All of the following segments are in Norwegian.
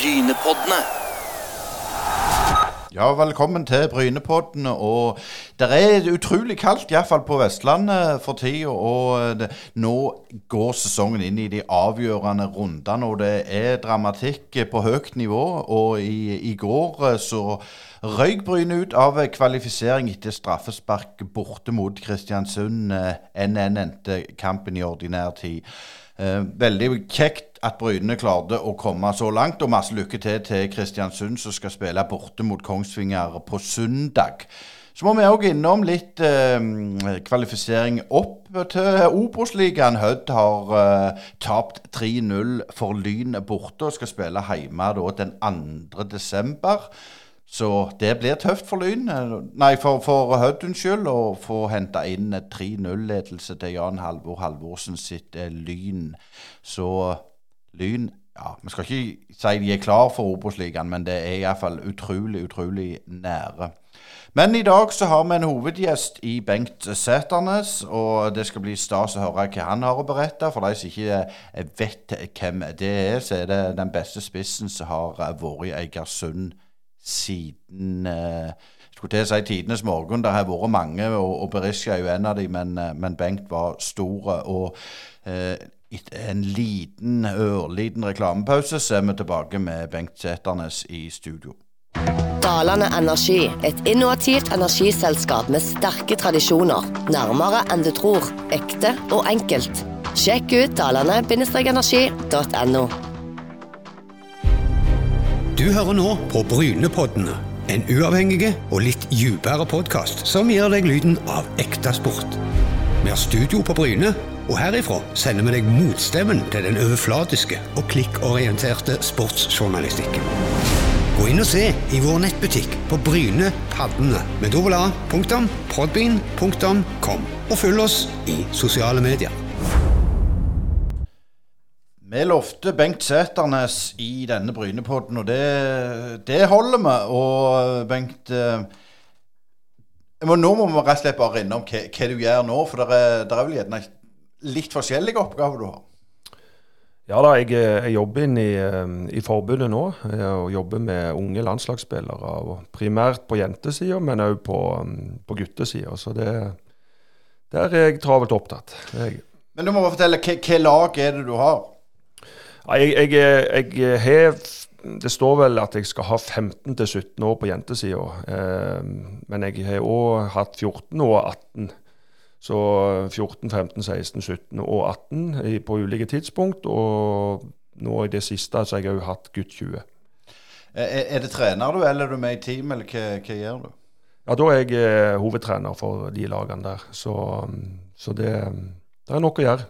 Brynepoddene. Ja, velkommen til Brynepodden. Og det er utrolig kaldt, iallfall på Vestlandet for tida. Og det, nå går sesongen inn i de avgjørende rundene, og det er dramatikk på høyt nivå. Og i, i går eh, så røyk Bryne ut av kvalifisering etter straffespark borte mot Kristiansund. NN endte kampen i ordinær tid. Eh, veldig kjekt at Bryne klarte å komme så langt, og masse lykke til til Kristiansund, som skal spille borte mot Kongsvinger på søndag. Så må vi òg innom litt eh, kvalifisering opp til Obos-ligaen. Hødd har eh, tapt 3-0 for Lyn borte og skal spille hjemme da, den 2. desember. Så det blir tøft for Lyn, nei for, for Hødd, skyld å få henta inn 3-0-ledelse til Jan Halvor Halvorsen sitt eh, Lyn. Så Lyn ja, Vi skal ikke si de er klar for Obos-ligaen, men det er iallfall utrolig, utrolig nære. Men i dag så har vi en hovedgjest i Bengt Sæternes, og det skal bli stas å høre hva han har å berette. For de som ikke vet hvem det er, så er det den beste spissen som har vært i Eigersund siden eh, skulle til å si tidenes morgen. Det har vært mange, og, og Berisha er jo en av dem, men, eh, men Bengt var stor. Og eh, en liten, ørliten reklamepause så er vi tilbake med Bengt Sæternes i studio. Dalane Energi, et innovativt energiselskap med sterke tradisjoner. Nærmere enn du tror. Ekte og enkelt. Sjekk ut dalane-energi.no. Du hører nå på Brynepoddene. En uavhengig og litt dypere podkast som gir deg lyden av ekte sport. Vi har studio på Bryne, og herifra sender vi deg motstemmen til den overflatiske og klikkorienterte sportsjournalistikken. Gå inn og se i vår nettbutikk på Bryne Paddene med www.podbean.com, og følg oss i sosiale medier. Vi lovte Bengt Sæternes i denne Brynepodden, og det, det holder vi. Og Bengt eh, må, Nå må vi rett og slett bare innom hva, hva du gjør nå, for det er, det er vel gjerne litt forskjellige oppgaver du har? Ja da, jeg, jeg jobber inn i, i, forbundet nå. og jobber med unge landslagsspillere. Primært på jentesida, men òg på, på guttesida. Så det, der er jeg travelt opptatt. Jeg, men du må bare fortelle, hva lag er det du har? Jeg, jeg, jeg har Det står vel at jeg skal ha 15 17 år på jentesida. Eh, men jeg har òg hatt 14 og 18. Så 14, 15, 16, 17 og 18 på ulike tidspunkt. Og nå i det siste så har jeg òg hatt gutt 20. Er, det trener du, eller er du med i team, eller hva, hva gjør du? Ja, da er jeg eh, hovedtrener for de lagene der. Så, så det, det er nok å gjøre.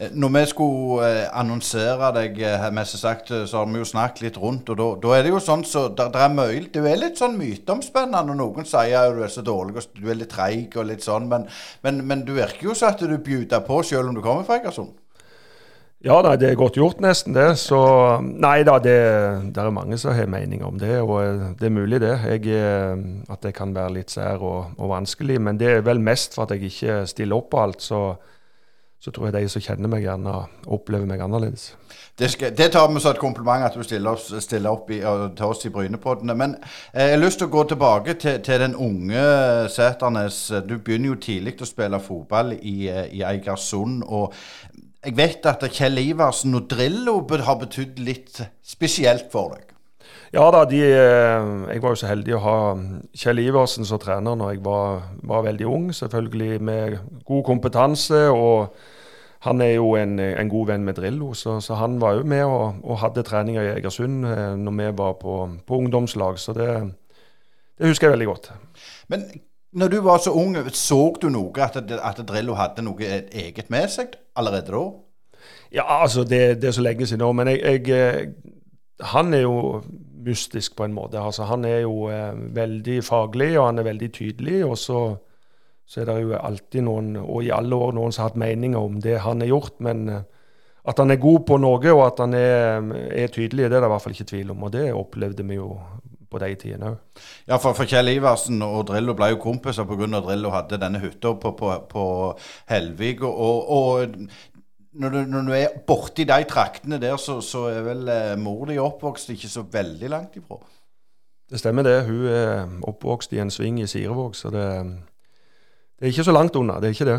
Eh, når vi skulle eh, annonsere deg, eh, sagt, så har vi jo snakket litt rundt. Og da er det jo sånn så der, der er mye Det er litt sånn myteomspennende når noen sier at du er så dårlig og du er litt treig og litt sånn. Men, men, men du virker jo så at du bjuder på selv om du kommer fra Egersund. Ja da, det er godt gjort, nesten det. Så nei da, det, det er mange som har mening om det. Og det er mulig, det. Jeg, at det kan være litt sær og, og vanskelig. Men det er vel mest for at jeg ikke stiller opp på alt. så så tror jeg de som kjenner meg, gjerne opplever meg annerledes. Det, skal, det tar vi som et kompliment at du stiller opp, stiller opp i, til oss i Brynepoddene. Men eh, jeg har lyst til å gå tilbake til, til den unge Sæternes. Du begynner jo tidlig å spille fotball i, eh, i Eigersund. og jeg vet at Kjell Iversen og Drillo har betydd litt spesielt for deg. Ja da, de, eh, jeg var jo så heldig å ha Kjell Iversen som trener når jeg var, var, veldig ung. Selvfølgelig med god kompetanse. og Han er jo en, en god venn med Drillo, så, så han var jo med og, og hadde treninger i Egersund eh, når vi var på, på ungdomslag. Så det, det, husker jeg veldig godt. Men når du var så ung, så du noe at, at Drillo hadde noe eget med seg allerede da? Ja, altså det, det er så lenge siden nå. Men jeg, jeg, eh, han er jo mystisk på en måte. Altså, han er jo eh, veldig faglig, og han er veldig tydelig. Og så, så, er det jo alltid noen, og i alle år, noen som har hatt meninger om det han har gjort. Men eh, at han er god på noe, og at han er, er tydelig, det er det i hvert fall ikke tvil om. Og det opplevde vi jo på de tidene òg. Ja, for, for, Kjell Iversen og Drillo ble jo kompiser pga. Drillo hadde denne hytta på, på, på Helvig. Og, og, når, du, når du er borti de traktene der, så, så er vel eh, mor di oppvokst ikke så veldig langt ifra? Det stemmer det. Hun er oppvokst i en sving i Sirevåg, så det, det er ikke så langt unna. Det er ikke det.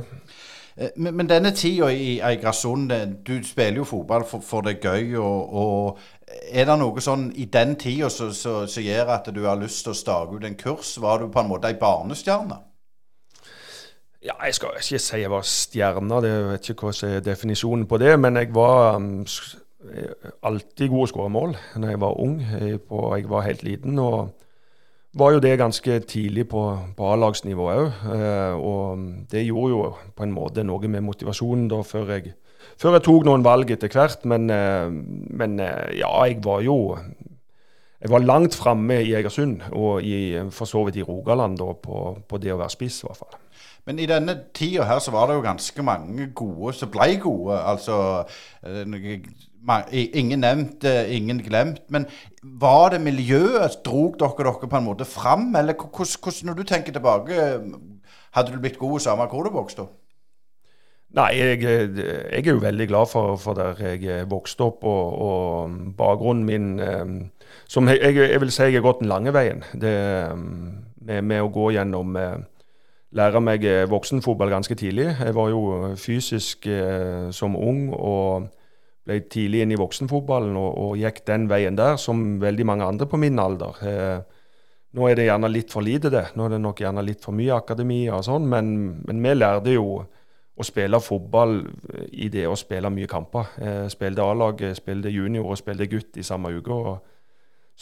Eh, Men, men denne tida i Eigersund, du spiller jo fotball for, for det er gøy. Og, og er det noe sånn i den tida som gjør at du har lyst til å stake ut en kurs? Var du på en måte ei barnestjerne? Ja, jeg skal ikke si jeg var stjerne, det jeg vet ikke hva som er definisjonen på det. Men jeg var um, eh, alltid god å skåre mål når jeg var ung. Jeg, på, jeg var helt liten. og var jo det ganske tidlig på, på A-lagsnivå òg. Eh, og det gjorde jo på en måte noe med motivasjonen da før jeg, før jeg tok noen valg etter hvert. Men, eh, men eh, ja, jeg var jo jeg var langt framme i Egersund, og i, for så vidt i Rogaland da, på, på det å være spiss, i hvert fall. Men i denne tida her så var det jo ganske mange gode som ble gode. Altså Ingen nevnt, eh, ingen glemt. Men var det miljøet drog dere dere på en måte fram? Eller hvordan, når du tenker tilbake, hadde du blitt god samme hvor du vokste opp? Nei, jeg, jeg er jo veldig glad for, for der jeg vokste opp, og, og bakgrunnen min eh, som jeg, jeg, vil si jeg har gått den lange veien. Det, eh, med, med å gå gjennom eh, Lære meg eh, voksenfotball ganske tidlig. Jeg var jo fysisk eh, som ung og ble tidlig inn i voksenfotballen og, og gikk den veien der, som veldig mange andre på min alder. Eh, nå er det gjerne litt for lite, det. Nå er det nok gjerne litt for mye akademi og sånn, men, men vi lærte jo å spille fotball eh, i det å spille mye kamper. Eh, spilte A-lag, eh, spilte junior og spilte gutt i samme uke. Og,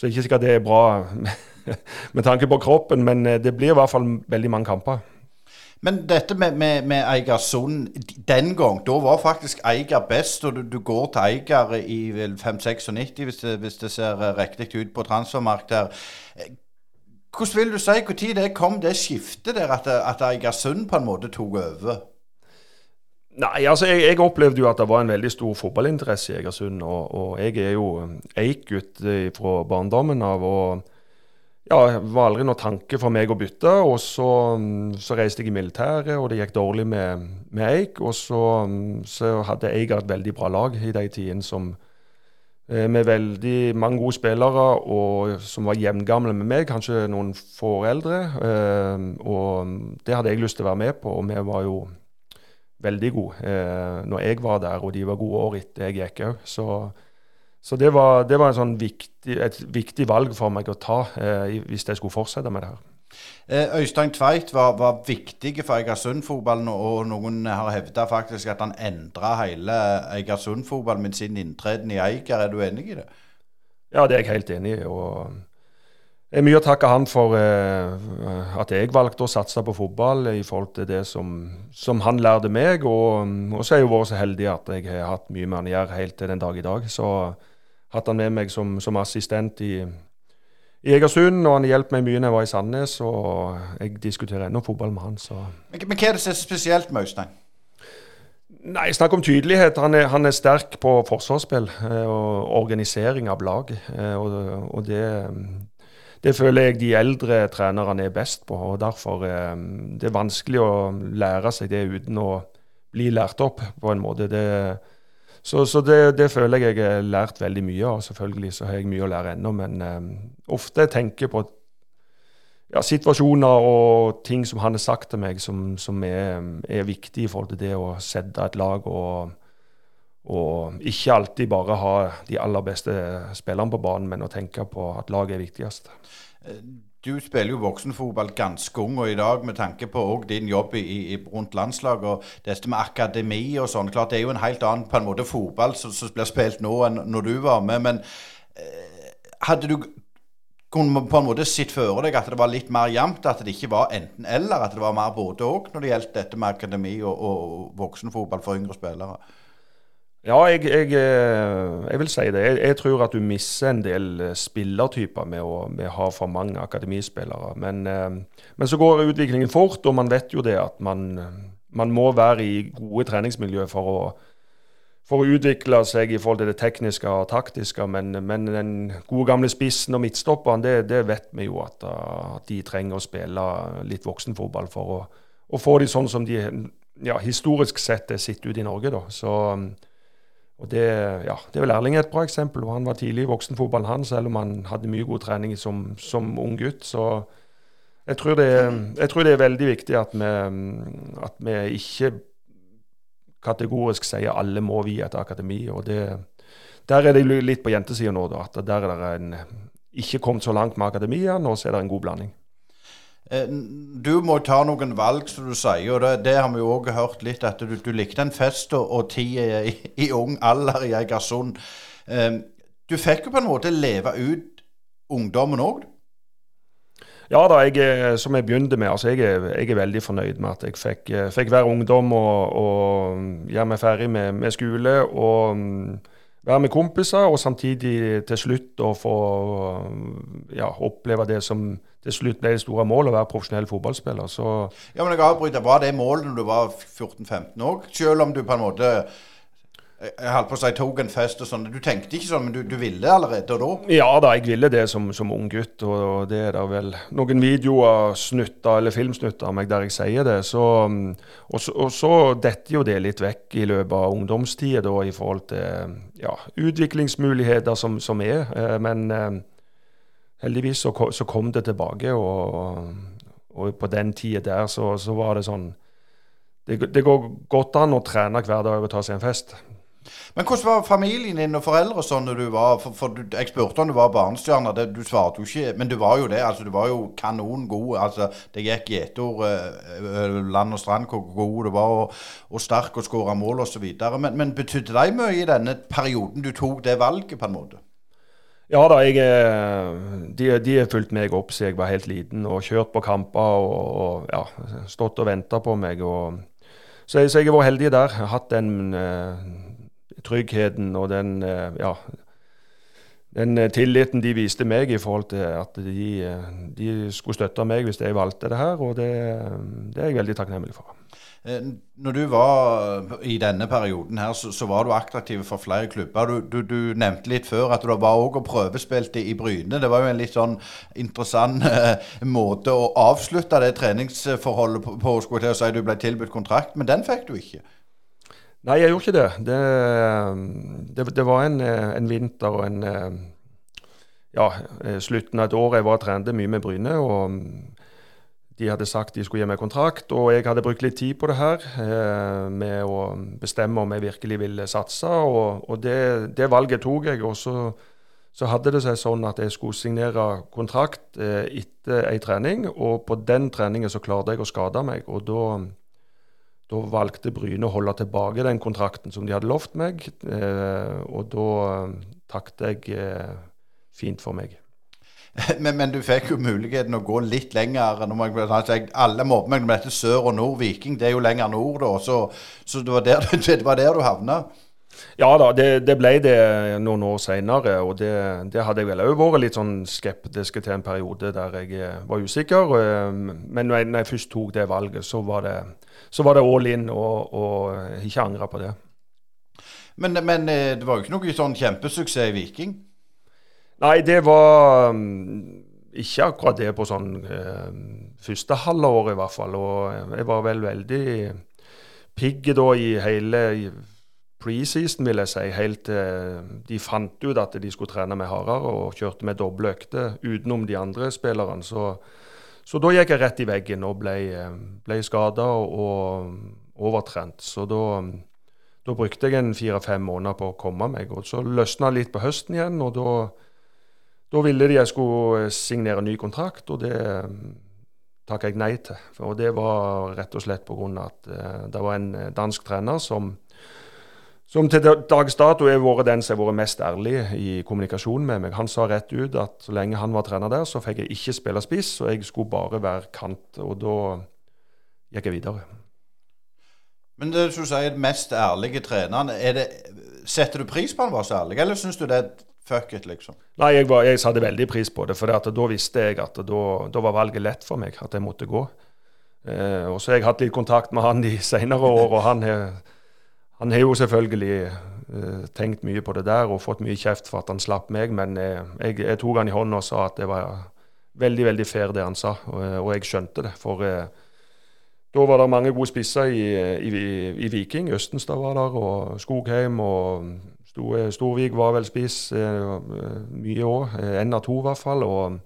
så ikke sikkert det er bra med tanke på kroppen, men eh, det blir i hvert fall veldig mange kamper. Men dette med, med, med Eigersund den gang, da var faktisk Eiger best. Og du, du går til Eiger i vel 5-96, hvis, det- hvis det ser eh, riktig ut på transfermarkedet her. Eh, Hvordan vil du si når det kom det skiftet der, at, at Eigersund på en måte tok over? Nei, altså jeg, jeg opplevde jo at det var en veldig stor fotballinteresse i Egersund. Og, og jeg er jo Eik-gutt eh, fra barndommen av. og ja, var aldri noen tanke for meg å bytte. Og så, mm, så reiste jeg i militæret, og det gikk dårlig med, med Eik. Og så, mm, så hadde Eik et veldig bra lag i de tidene som eh, med veldig mange gode spillere og som var jevngamle med meg, kanskje noen få år eldre. Eh, og det hadde jeg lyst til å være med på, og vi var jo veldig gode eh, når jeg var der, og de var gode år etter jeg gikk òg. Så, det var, det var en sånn viktig, et viktig valg for meg å ta eh, hvis jeg skulle fortsette med det her. Eh, Øystein Tveit var, var viktig for Eigersund-fotballen, og noen har hevda faktisk at han endra hele Eigersund-fotballen med sin inntreden i Eiger. Er du enig i det? Ja, det er jeg helt enig i. og det er mye å takke han for eh, at jeg valgte å satse på fotball i forhold til det som, som han lærte meg. Og, og så er jeg vært så heldig at jeg har hatt mye med han å gjøre helt til den dag i dag. Så hatt han med meg som, som assistent i, i Egersund, og han hjalp meg mye når jeg var i Sandnes. Og jeg diskuterer ennå fotball med han. så... Men, men hva er det som er spesielt med Øystein? Nei, snakk om tydelighet. Han er, han er sterk på forsvarsspill eh, og organisering av lag. Eh, og, og det, det føler jeg de eldre trenerne er best på. og Derfor eh, det er vanskelig å lære seg det uten å bli lært opp på en måte. Det, så så det, det føler jeg jeg har lært veldig mye av. Selvfølgelig så har jeg mye å lære ennå, men um, ofte tenker jeg på ja, situasjoner og ting som han har sagt til meg, som, som er, er viktig i forhold til det å sette et lag og, og ikke alltid bare ha de aller beste spillerne på banen, men å tenke på at laget er viktigst. Du spiller jo voksenfotball ganske ung, og i dag med tanke på din jobb i, i, rundt landslaget og dette med akademi og sånn. Klart det er jo en helt annen på en måte fotball som, som blir spilt nå enn når du var med. Men eh, hadde du kunne på en måte sett for deg at det var litt mer jevnt, at det ikke var enten-eller, at det var mer både òg når det gjaldt dette med akademi og, og voksenfotball for yngre spillere? Ja, jeg, jeg, eh, jeg vil si det. Jeg, jeg tror at du mister en del eh, spillertyper med å, ha for mange akademispillere. Men, eh, men så går utviklingen fort, og man vet jo det at man, man må være i gode treningsmiljø for å, for å utvikle seg i forhold til det tekniske og taktiske. Men, men den gode gamle spissen og midtstopperen, det, det vet vi jo at, at de trenger å spille litt voksenfotball for å, å få de sånn som de ja, historisk sett er sett ut i Norge. da. Så, og det, ja, det er vel Erling et bra eksempel. og Han var tidlig i voksenfotballen, han, selv om han hadde mye god trening som, som ung gutt. Så jeg tror, det, jeg tror, det, er veldig viktig at vi, at vi ikke kategorisk sier alle må via et akademi. og det, Der er det litt på jentesida nå, da, at der er det en, ikke kommet så langt med akademia. Nå er det en god blanding. Eh, du må ta noen valg, som du sier. og Det, det har vi jo òg hørt litt, at du, du likte en fest og, og tid i, i, ung alder i Egersund. Um, du fikk jo på en måte leve ut ungdommen òg? Ja da, jeg, som jeg begynte med. altså jeg jeg er, veldig fornøyd med at jeg fikk, fikk være ungdom og, og gjøre meg ferdig med, med, skole. og være med kompiser, og samtidig til slutt å få ja, oppleve det som til slutt ble det store målet, å være profesjonell fotballspiller. Så ja, men jeg avbryter. Var det målet når du var 14-15 òg? Selv om du på en måte jeg holdt på å si tok en fest og sånn. Du tenkte ikke sånn, men du, du ville allerede da? Ja da, jeg ville det som, som ung gutt. Og, og, det er da vel noen videoer, snutter eller filmsnutter av meg der jeg sier det. Så, og, og så detter jo det litt vekk i løpet av ungdomstida i forhold til ja, utviklingsmuligheter som, som er. Eh, men eh, heldigvis så, så, kom det tilbake, og, og på den tida der så, så, var det sånn det, det går godt an å trene hver dag og ta seg en fest. Men hvordan var familien din og foreldre sånn når du var for, for du, Jeg spurte om du var barnestjerne, du svarte jo ikke. Men du var jo det. altså Du var jo kanon god. altså Det gikk i ett ord uh, land og strand hvor god du var, og, og sterk og skåra mål osv. Men, men betydde det mye i denne perioden du tok det valget, på en måte? Ja da, jeg, de, de har fulgt meg opp siden jeg var helt liten og kjørt på kamper og, og ja, stått og venta på meg. Og, så, jeg, så jeg har vært heldig der. Hatt den uh, tryggheten og den, eh, ja, den eh, tilliten de viste meg i forhold til at de, eh, de skulle støtte meg hvis jeg valgte det her, og det, det er jeg veldig takknemlig for. Når du var i denne perioden her, så, så var du attraktiv for flere klubber. Du, du, du, nevnte litt før at du var òg og prøvespilte i Bryne. Det var jo en litt sånn interessant eh, måte å avslutte det treningsforholdet på, på skulle til å si. Du ble tilbudt kontrakt, men den fikk du ikke. Nei, jeg gjorde ikke det. Det, det, det var en, en, vinter og en ja, slutten av et år jeg var og trente mye med Bryne. og De hadde sagt de skulle gi meg kontrakt, og jeg hadde brukt litt tid på det her. Eh, med å bestemme om jeg virkelig ville satse, og, og det, det, valget tok jeg. Og så, så, hadde det seg sånn at jeg skulle signere kontrakt eh, etter ei trening, og på den treningen så klarte jeg å skade meg. og da da valgte Bryne å holde tilbake den kontrakten som de hadde lovt meg, eh, og da takket jeg fint for meg. Men, men, du fikk jo muligheten å gå litt lenger. Man, altså, alle mobber meg med dette sør og nord. Viking det er jo lenger nord, da. Så, så det, var der, det, var der, du havna? Ja da, det, det ble det noen år seinere. Og det, det, hadde jeg vel òg vært litt sånn skeptisk til en periode der jeg var usikker. Men når jeg, når jeg først tok det valget, så var det så var det all in, og, og ikke angra på det. Men, men, eh, det var jo ikke noe sånn kjempesuksess i Viking? Nei, det var um, ikke akkurat det på sånn uh, første halvår i hvert fall. Og jeg var vel veldig pigg da i hele preseason, vil jeg si. Helt til uh, de fant ut at de skulle trene med hardere og kjørte med doble økter utenom de andre spillerne. Så så da gikk jeg rett i veggen og ble, ble skada og overtrent. Så da, da brukte jeg en fire-fem måneder på å komme meg. Og så løsna litt på høsten igjen, og da, da ville de jeg skulle signere ny kontrakt, og det takka jeg nei til. Og det var rett og slett pga. at uh, det var en dansk trener som som til dags dato har vært den som har vært mest ærlig i kommunikasjonen med meg. Han sa rett ut at så lenge han var trener der, så fikk jeg ikke spille spiss, og jeg skulle bare være kant. Og da gikk jeg videre. Men det du sier, mest ærlige treneren, det, setter du pris på han var så ærlig, eller syns du det er fuck it, liksom? Nei, jeg, var, jeg satte veldig pris på det, for da visste jeg at da, da, var valget lett for meg, at jeg måtte gå. Eh, og så har jeg hatt litt kontakt med han de senere år, og han han har jo selvfølgelig eh, tenkt mye på det der og fått mye kjeft for at han slapp meg, men eh, jeg, jeg, tok han i hånda og sa at det var veldig veldig fair det han sa, og, og jeg skjønte det. For uh, da var det mange gode spisser i, i, i Viking. Østenstad var der, og Skogheim og Storvik var vel spiss eh, mye òg. Én av to, i hvert fall. Og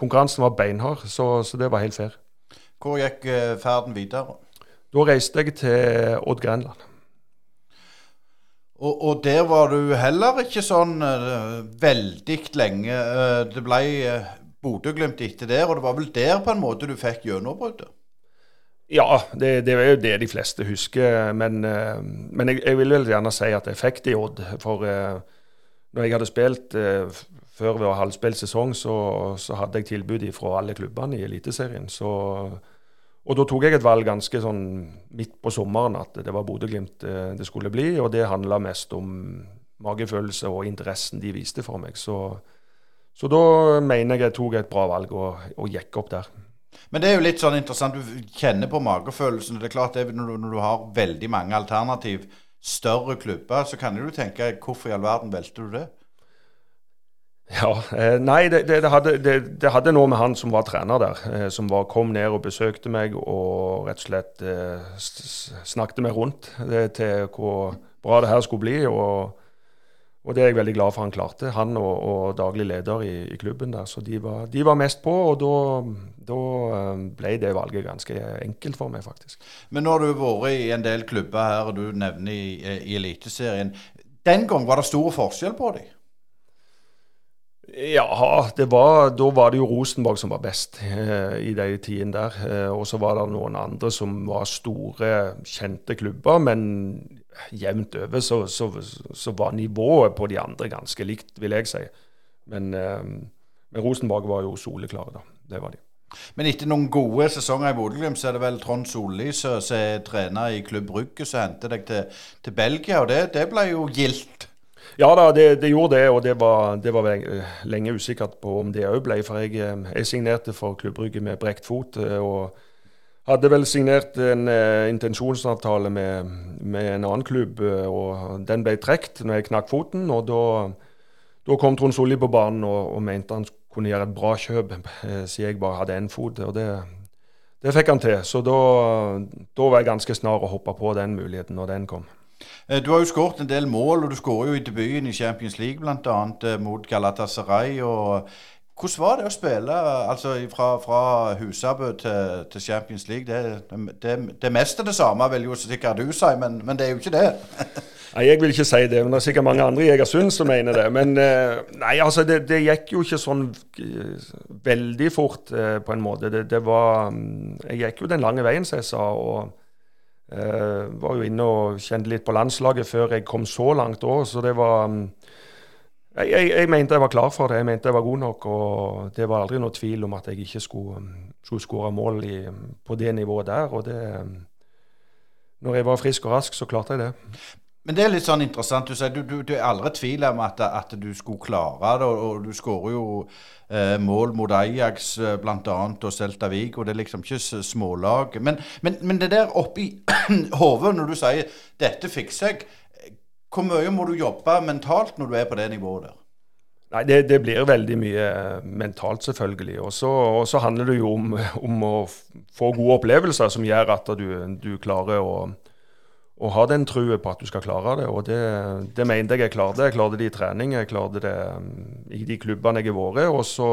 konkurransen var beinhard, så, så, det var helt fair. Hvor gikk eh, ferden videre? Da reiste jeg til Odd Grenland. Og, og, der var du heller ikke sånn veldig lenge. Det ble Bodø-Glimt etter der, og det var vel der på en måte du fikk gjennombruddet? Ja, det, det, er jo det de fleste husker. Men, uh, men jeg, jeg, vil vel gjerne si at jeg fikk det i Odd. For uh, når jeg hadde spilt uh, før var halvspilt sesong, så, så, hadde jeg tilbud fra alle klubbene i Eliteserien. Og da tok jeg et valg ganske sånn midt på sommeren at det var Bodø-Glimt det skulle bli. Og det handla mest om magefølelse og interessen de viste for meg. Så, så da mener jeg jeg tok et bra valg og, og gikk opp der. Men det er jo litt sånn interessant. Du kjenner på magefølelsen. Det er klart det, når, du, når du har veldig mange alternativ, større klubber, så kan du tenke hvorfor i all verden velter du det? Ja, eh, Nei, det, det, det, hadde, det, hadde, noe med han som var trener der. Eh, som var, kom ned og besøkte meg og rett og slett eh, snakket meg rundt til hvor bra det her skulle bli. og og det er jeg veldig glad for han klarte, han og, og daglig leder i, i, klubben der. Så de var, de var mest på, og da, eh, ble det valget ganske enkelt for meg, faktisk. Men nå har du vært i en del klubber her, og du nevner i, i Eliteserien. Den gang var det stor forskjell på dem? Ja, var, da var det jo Rosenborg som var best eh, i de tidene der. Eh, og så var det noen andre som var store, kjente klubber. Men jevnt over så, så, så, var nivået på de andre ganske likt, vil jeg si. Men, eh, men Rosenborg var jo soleklare, da. Det var de. Men etter noen gode sesonger i Bodø-Glimt, så er det vel Trond Solli som er trener i Klubb Brygge, som henter deg til, til, Belgia. Og det, det, ble jo gildt? Ja da, det, det, gjorde det. Og det var, det var lenge usikkert på om det òg ble. For jeg, eh, jeg, signerte for klubbrygget med brekt fot. Eh, og hadde vel signert en uh, intensjonsavtale med, med, en annen klubb, og den ble trukket når jeg knakk foten. og Da kom Trond Solli på banen og, og, mente han kunne gjøre et bra kjøp, siden jeg bare hadde én fot. og det, det, fikk han til. Så da, da var jeg ganske snar å hoppe på den muligheten når den kom. Du har jo skåret en del mål, og du skårer jo i debuten i Champions League bl.a. mot Galatasaray. og hvordan var det å spille altså fra, fra Husabø til, til, Champions League? Det, det, det meste det samme, vil jo sikkert du si, men, men det er jo ikke det. nei, Jeg vil ikke si det, men det er sikkert mange andre i Egersund som mener det. Men eh, nei, altså, det, det gikk jo ikke sånn eh, veldig fort, eh, på en måte. Det, var mm, Jeg gikk jo den lange veien, som jeg sa. og uh, var jo inne og kjente litt på landslaget før jeg kom så langt òg, så det var um, jeg, jeg, jeg, mente jeg var klar for det. Jeg mente jeg var god nok. Og det var aldri noe tvil om at jeg ikke skulle, um, skulle skåre mål i, på det nivået der. Og det Når jeg var frisk og rask, så klarte jeg det. Men det er litt sånn interessant. Du sier du, du, du er aldri i tvil om at, at, du skulle klare det. Og, og du skårer jo eh, mål mot Ajax eh, bl.a. og Celta og Det er liksom ikke smålag. Men, men, men det der oppi hodet når du sier 'dette fikser jeg', hvor mye må du jobbe mentalt når du er på det nivået der? Nei, det, det blir veldig mye eh, mentalt, selvfølgelig. Og så handler det jo om, om, å få gode opplevelser som gjør at du, du klarer å, å ha den trua på at du skal klare det. Og det, det mente jeg jeg klarte. Jeg klarte det i trening, jeg klarte det mm, i de klubbene jeg har vært. Og så,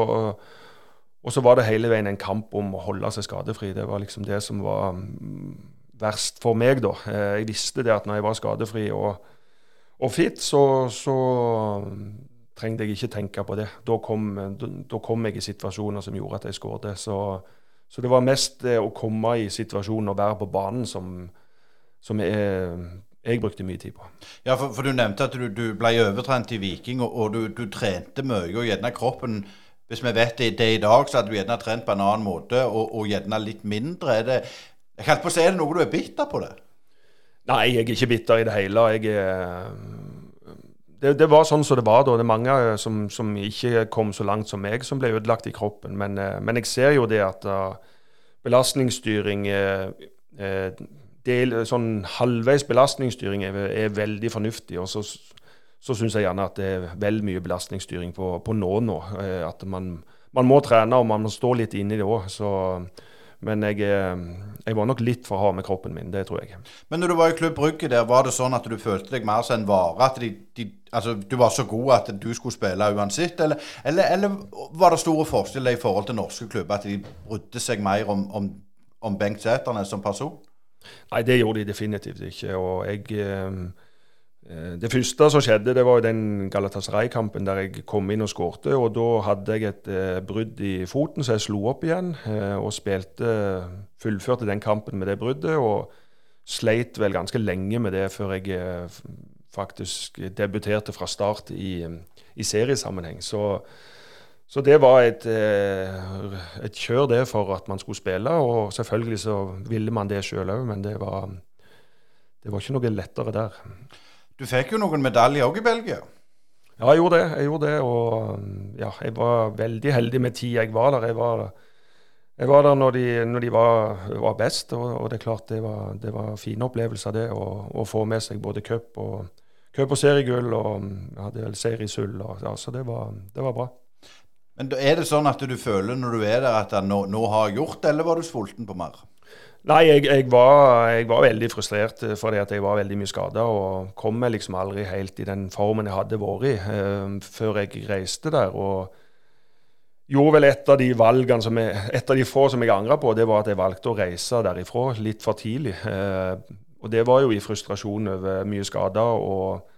og så var det hele veien en kamp om å holde seg skadefri. Det var liksom det som var mm, verst for meg, da. Eh, jeg visste det at når jeg var skadefri og og fit, så, så trengte jeg ikke tenke på det. Da kom, da kom, jeg i situasjoner som gjorde at jeg skåret. Så, så, det var mest det å komme i situasjonen og være på banen som, som jeg, jeg, brukte mye tid på. Ja, for, for du nevnte at du, du ble overtrent i Viking, og, og du, du, trente mye. Og gjerne kroppen Hvis vi vet det, det i dag, så hadde du gjerne trent på en annen måte, og, og gjerne litt mindre. Er det, jeg holdt på å si, er det noe du er bitter på det? Nei, jeg er ikke bitter i det hele. Jeg det, det, var sånn som det var da. Det er mange eh, som, som, ikke kom så langt som meg, som ble ødelagt i kroppen. Men, eh, men jeg ser jo det at uh, belastningsstyring uh, del, Sånn halvveis belastningsstyring er, er veldig fornuftig. Og så, så syns jeg gjerne at det er vel mye belastningsstyring på, på nå nå. Uh, at man, man, må trene, og man må stå litt inni det òg. men jeg, eh, jeg var nok litt for hard med kroppen min, det tror jeg. Men når du var i Klubb Brygge der, var det sånn at du følte deg mer som en vare? At de, de, altså, du var så god at du skulle spille uansett? Eller, eller, eller var det store forskjeller i forhold til norske klubber? At de brydde seg mer om, om, om Bengt Sæternes som person? Nei, det gjorde de definitivt ikke. Og jeg eh, Det første som skjedde, det var jo den Galatasaray-kampen der jeg kom inn og skårte. Og da hadde jeg et eh, brudd i foten, så jeg slo opp igjen. Eh, og spilte Fullførte den kampen med det bruddet. Og sleit vel ganske lenge med det før jeg faktisk debuterte fra start i, i seriesammenheng. Så så det var et, et, kjør det for at man skulle spille, og selvfølgelig så ville man det sjøl òg, men det var, det var, ikke noe lettere der. Du fikk jo noen medaljer òg i Belgia? Ja, jeg gjorde det. jeg gjorde det, Og ja, jeg var veldig heldig med tida jeg var der. Jeg var, jeg var der når de, når de var, var, best, og, og, det er klart det var, det var fine opplevelser det å, få med seg både cup og, cup og seriegull, og jeg hadde vel seriesølv. Ja, så det var, det var bra. Men Er det sånn at du føler når du er der at nå, nå har jeg gjort eller var du sulten på mer? Nei, jeg, jeg, var, jeg, var, veldig frustrert eh, fordi at jeg var veldig mye skada. Og kom meg liksom aldri helt i den formen jeg hadde vært i eh, før jeg reiste der. Og gjorde vel et av de valgene som jeg, et av de få som jeg angra på, det var at jeg valgte å reise derifra litt for tidlig. Eh, og det var jo i frustrasjon over mye skader. og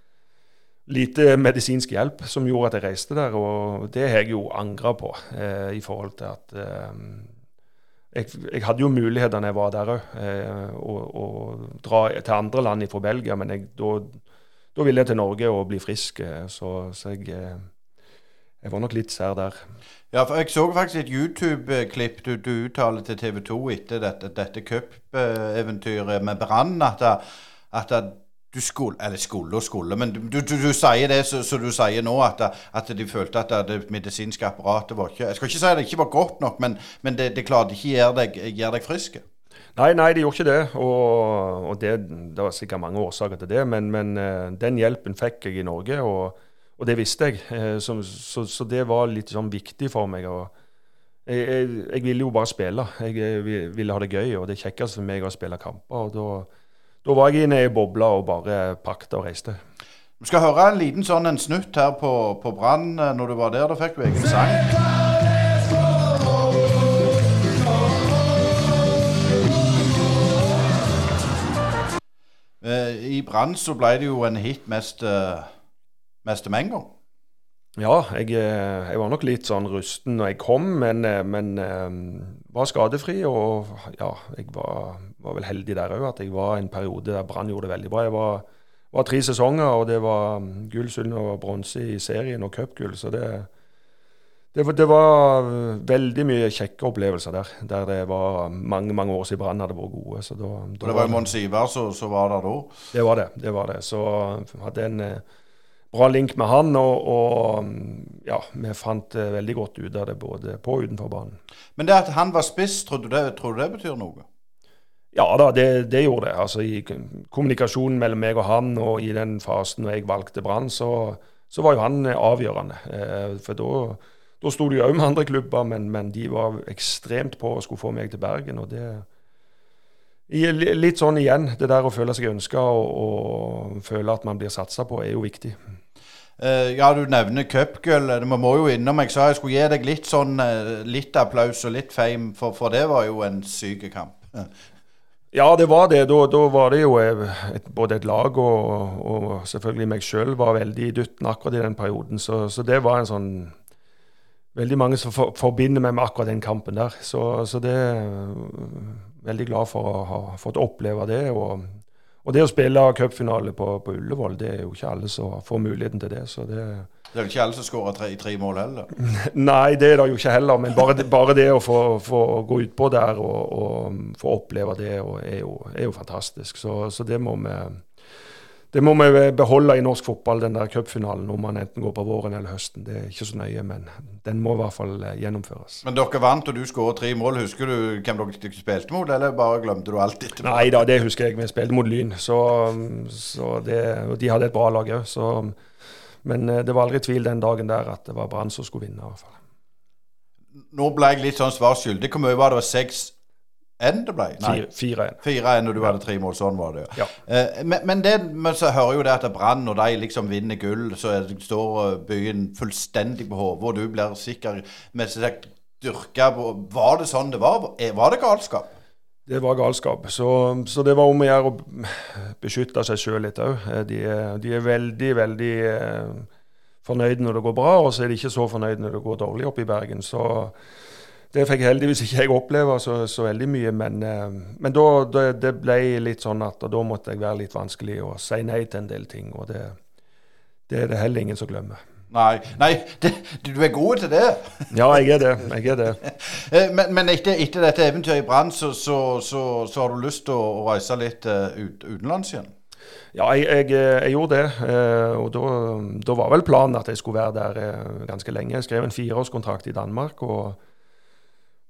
lite medisinsk hjelp som gjorde at jeg reiste der. Og det har jeg jo angra på eh, i forhold til at eh, jeg, jeg, hadde jo muligheter da jeg var der òg, eh, å, dra til andre land fra Belgia. Men da ville jeg til Norge og bli frisk, eh, så, så jeg, eh, jeg, var nok litt sær der. Ja, for Jeg så faktisk et YouTube-klipp du, du uttaler til TV 2 etter dette, dette cupeventyret med Brann. At, at du skulle Eller skulle og skulle, men du, du, du sier det som du sier nå, at, at, de følte at det medisinske apparatet var ikke Jeg skal ikke si at det ikke var godt nok, men, men det, det klarte ikke å gjøre deg, gjør deg frisk. Nei, nei, de gjorde ikke det. Og, og det, det, var sikkert mange årsaker til det. Men, men uh, den hjelpen fikk jeg i Norge, og, og det visste jeg. Uh, så, så, så, det var litt sånn viktig for meg. Og jeg, jeg, jeg ville jo bare spille. Jeg, jeg ville ha det gøy, og det kjekkeste for meg å spille kamper. og da da var jeg inne i bobla og bare pakket og reiste. Vi skal høre en liten sånn en snutt her på, på Brann eh, når du var der. Da fikk du egen sang. Eh, I Brann så ble det jo en hit mest, eh, mest med en gang. Ja, jeg, jeg, var nok litt sånn rusten når jeg kom, men, men var skadefri. Og ja, jeg var, var vel heldig der òg, at jeg var en periode der Brann gjorde det veldig bra. Jeg var, var tre sesonger, og det var um, gull, sølv og bronse i serien og cupgull. Så det, det, det, var uh, veldig mye kjekke opplevelser der. Der det var mange mange år siden Brann hadde vært gode. Så da, da og det var jo Mons Ivar som var der da? Det var det. det var det. Så hadde en uh, bra link med han, og, og ja, vi fant veldig godt ut av det både på og utenfor banen. Men det at han var spiss, tror du det, tror du det betyr noe? Ja da, det, det, gjorde det. Altså I kommunikasjonen mellom meg og han, og i den fasen når jeg valgte Brann, så, så, var jo han eh, avgjørende. Eh, for da sto de òg med andre klubber, men, men, de var ekstremt på å skulle få meg til Bergen. og det Litt sånn igjen, det der å føle seg ønska og, og, føle at man blir satsa på, er jo viktig. Uh, ja, du nevner cupgull. Vi må jo innom Jeg sa jeg skulle gi deg litt sånn litt applaus og litt fame, for, for det var jo en syk kamp. Ja, det var det. Da, da var det jo eh, et, både et lag og, og selvfølgelig meg sjøl var veldig i dytten akkurat i den perioden. Så, så, det var en sånn Veldig mange som for, forbinder meg med akkurat den kampen der. Så, så det er Veldig glad for å ha fått oppleve det. Og, og det å spille cupfinale på, på Ullevål, det er jo ikke alle som får muligheten til det. Så det det er vel ikke alle som skårer tre, tre mål heller? Nei, det er det jo ikke heller. Men bare det, bare det å få, få, gå utpå der og, og, få oppleve det er jo, er jo fantastisk. Så, så, det må vi det må vi beholde i norsk fotball, den der cupfinalen, om man enten går på våren eller høsten. Det er ikke så nøye, men den må i hvert fall eh, gjennomføres. Men dere vant, og du skåret tre mål. Husker du hvem dere spilte mot, eller bare glemte du alt etterpå? Nei da, det husker jeg. Vi spilte mot Lyn, så, så det, og de hadde et bra lag òg. Men eh, det var aldri tvil den dagen der at det var Brann som skulle vinne. i hvert fall. Nå ble jeg litt sånn svar skyldig. Hvor mye var det? Seks enn det ble? Nei. 4-1. 4-1 og du hadde tre mål. Sånn var det. Ja. Eh, men, men, det, men så hører jo det at Brann, når de liksom vinner gull, så er, står byen fullstendig på hodet, og du blir sikker med seg dyrka på Var det sånn det var? Var det galskap? Det var galskap. Så, så det var om å gjøre å beskytte seg sjøl litt òg. De, er- de er veldig, veldig eh, fornøyde når det går bra, og så er de ikke så fornøyde når det går dårlig oppe i Bergen. Så det fikk heldigvis ikke jeg oppleve så, så veldig mye. Men, eh, men da, det, det ble litt sånn at da måtte jeg være litt vanskelig og si nei til en del ting. Og det, det er det heller ingen som glemmer. Nei, nei det, du er god til det. Ja, jeg er det. Jeg er det. Eh, Men, men etter, etter dette eventyret i Brann, så, så, så, så har du lyst til å, reise litt eh, ut, utenlands igjen? Ja, jeg, jeg, jeg gjorde det. eh, Og da, da var vel planen at jeg skulle være der eh, ganske lenge. Jeg skrev en fireårskontrakt i Danmark. Og,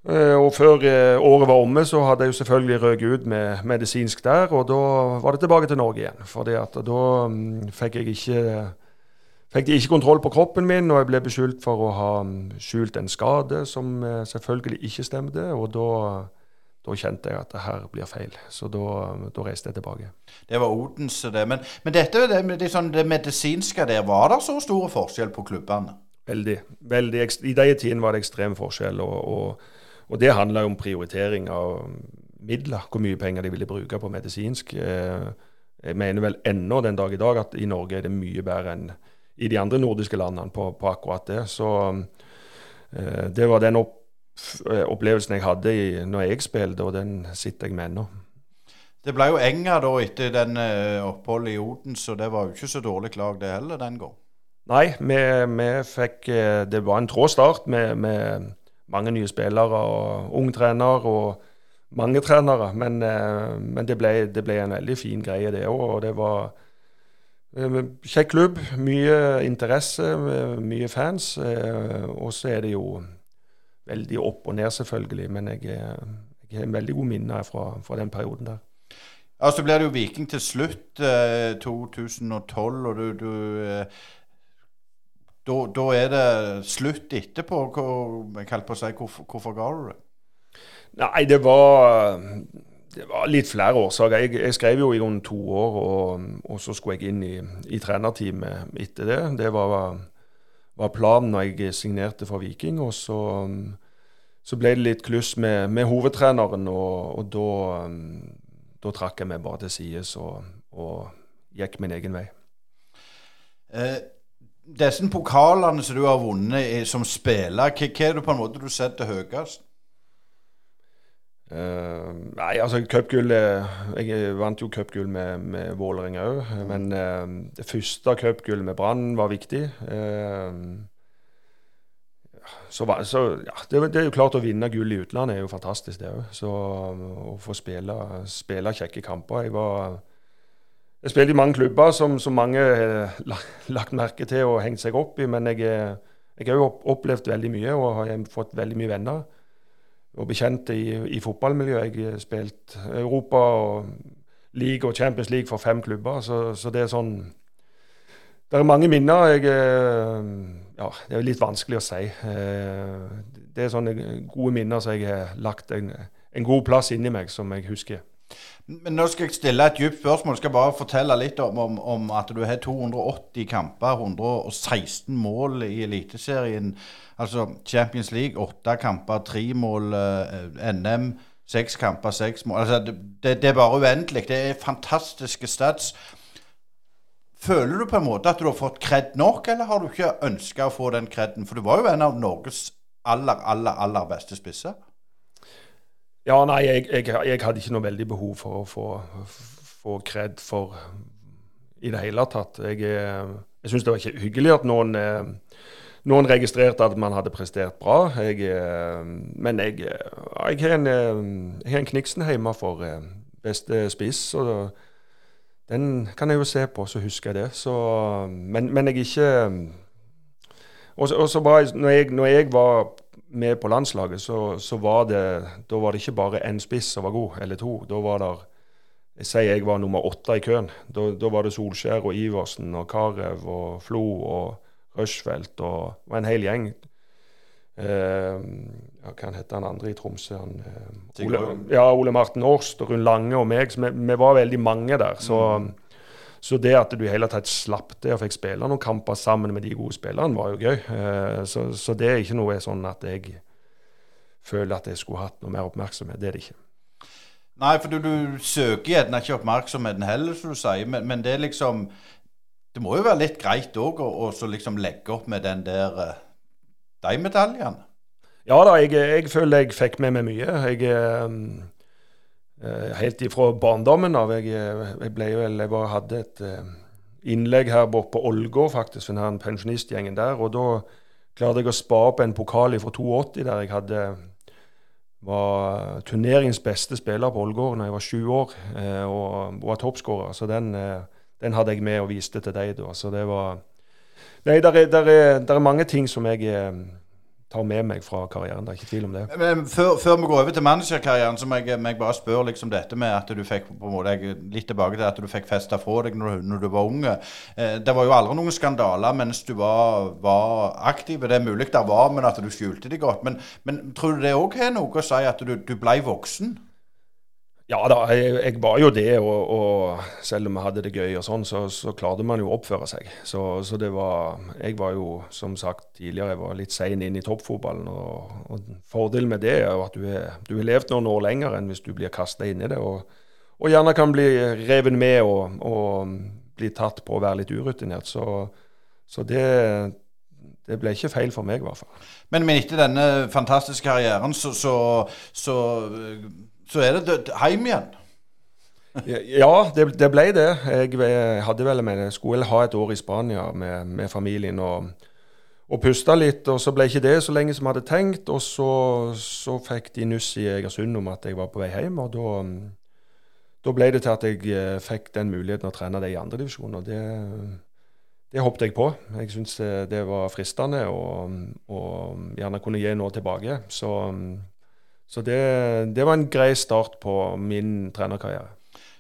eh, og før eh, året var omme, så hadde jeg jo selvfølgelig røket ut med medisinsk der. Og da var det tilbake til Norge igjen. For da mm, fikk jeg ikke Fikk de ikke kontroll på kroppen min, og jeg ble beskyldt for å ha mm, skjult en skade som eh, selvfølgelig ikke stemte. Og da, da kjente jeg at det her blir feil. Så da, da reiste jeg tilbake. Det var Odense, det. Men, men dette, det, det, sånn, det medisinske der, var det så store forskjell på klubbene? Veldig. veldig. I de tidene var det ekstrem forskjell. Og, og, og det handla om prioritering av midler, hvor mye penger de ville bruke på medisinsk. Eh, Jeg mener vel ennå den dag i dag at i Norge er det mye bedre enn i de andre nordiske landene på, på akkurat det. Så eh, det var den opp, eh, opplevelsen jeg hadde i, når jeg spilte, og den sitter jeg med ennå. Det ble jo Enga da etter den eh, oppholdet i Odense, og det var jo ikke så dårlig lag det heller den gang. Nei, vi, vi fikk eh, Det var en trå start med, med mange nye spillere og ung trener og mange trenere. Men, men det, ble, det ble en veldig fin greie, det òg. Og det var kjekk klubb. Mye interesse, eh, mye fans. eh, Og så er det jo veldig opp og ned, selvfølgelig. Men jeg, eh, jeg har veldig gode minner fra, fra den perioden der. Ja, Så blir det jo Viking til slutt, eh, 2012, og du, du eh, da, da er det slutt etterpå. Hvor, jeg på å si, hvorfor, hvorfor ga du det? Nei, det var, det var litt flere årsaker. Jeg, jeg skrev jo i grunnen to år, og, og så skulle jeg inn i, i trenerteamet etter det. Det var, var planen når jeg signerte for Viking. Og så, så ble det litt kluss med, med hovedtreneren, og, og da, da trakk jeg meg bare til sides og, og gikk min egen vei. Eh, disse pokalene som du har vunnet som spiller, hva, hva er det på en måte du setter høyest? Eh, nei, altså cupgull Jeg vant jo cupgull med, med Vålerenga òg. Men uh, det første cupgullet med Brann var viktig. Uh, så, var- så ja, det, det er jo klart å vinne gull i utlandet er jo fantastisk, det òg. Så å få spille, spille kjekke kamper Jeg var jeg spilte i mange klubber som, som mange har lagt merke til og hengt seg opp i, men jeg, jeg har jo opplevd veldig mye og har fått veldig mye venner og bekjente i, i fotballmiljøet. Jeg har spilt Europa og League og Champions League for fem klubber, så, så det er sånn Det er mange minner. Jeg, eh, ja, det er litt vanskelig å si. Eh, Det er sånne gode minner som jeg har lagt en, en god plass inni meg, som jeg husker. Men nå skal jeg stille et dypt spørsmål. Jeg skal bare fortelle litt om, om, om at du har 280 kamper, 116 mål i Eliteserien. Altså Champions League, åtte kamper, tre mål. eh, NM, seks kamper, seks mål. Altså, det, det, er bare uendelig. Det er fantastiske stats. Føler du på en måte at du har fått kred nok, eller har du ikke ønska å få den kreden? For du var jo en av Norges aller, aller, aller beste spisser. Ja, nei, jeg, jeg, jeg hadde ikke noe veldig behov for å få, få kred for i det hele tatt. Jeg, eh, jeg syns det var ikke hyggelig at noen, eh, noen registrerte at man hadde prestert bra. Jeg, eh, men jeg, jeg har en, jeg har en Kniksen hjemme for beste spiss. og den kan jeg jo se på, så husker jeg det. Så, men, men jeg ikke Og så- var jeg, når jeg var med på landslaget, så, så var det Da var det ikke bare én spiss som var god, eller to. Da var det Jeg sier jeg var nummer åtte i køen. Da, da var det Solskjær og Iversen og Carew og Flo og Rushfeldt og var en hel gjeng. eh, ja, Hva heter han andre i Tromsø? Han, eh, Ole, ja, Ole Martin Årst og Rund Lange og meg. Så vi, vi var veldig mange der. Så, så det at du i hele tatt slapp det og fikk spille noen kamper sammen med de gode spillerne, var jo gøy. Eh, så, så det er ikke noe sånn at jeg føler at jeg skulle hatt noe mer oppmerksomhet. Det er det ikke. Nei, for du, du søker gjerne ikke oppmerksomheten heller, som du sier, men, men det er liksom Det må jo være litt greit òg å liksom legge opp med den der uh, de medaljene. Ja da, jeg, jeg føler jeg fikk med meg mye. Jeg eh, eh, Helt ifra barndommen av. Jeg, eh, jeg ble vel, jeg bare hadde et eh, innlegg her borte på Ålgård, faktisk, for den pensjonistgjengen der. Og da klarte jeg å spa opp en pokal fra 82 der jeg hadde var turneringens beste spiller på Ålgård da jeg var sju år eh, og var toppskårer. Så den, eh, den hadde jeg med og viste til deg da. Så det var Nei, der er, der er, der er mange ting som jeg eh, tar med meg fra karrieren. Det er ikke tvil om det. Men før, før vi går over til managerkarrieren, så må jeg, må jeg bare spørre liksom dette med at du fikk på en måte, litt tilbake til at du fikk festa fra deg når, når du var unge. Eh, det var jo aldri noen skandaler mens du var, var aktiv. Det er mulig det var, men at du skjulte de godt. Men, men tror du det òg har noe å si at du, du ble voksen? Ja da, jeg, jeg var jo det, og, og selv om vi hadde det gøy og sånn, så, så klarte man jo å oppføre seg. Så, så det var Jeg var jo, som sagt tidligere, jeg var litt sein inn i toppfotballen. Og, og fordelen med det er jo at du er levd noen år lenger enn hvis du blir kasta inn i det. Og, og gjerne kan bli revet med og, og bli tatt på å være litt urutinert. Så, så det, det ble ikke feil for meg, i hvert fall. Men, men etter denne fantastiske karrieren, så, så, så, så er det hjem igjen. Ja, det, det ble det. Jeg hadde vel jeg skulle ha et år i Spania med, med familien og, og puste litt. Og så ble ikke det så lenge som jeg hadde tenkt. Og så, så fikk de nuss i Egersund om at jeg var på vei hjem. Og da, da ble det til at jeg eh, fikk den muligheten å trene det i andredivisjon. Og det, det hoppet jeg på. Jeg syntes det, det var fristende og, og gjerne kunne gi noe tilbake. Så, så det, det var en grei start på min trenerkarriere.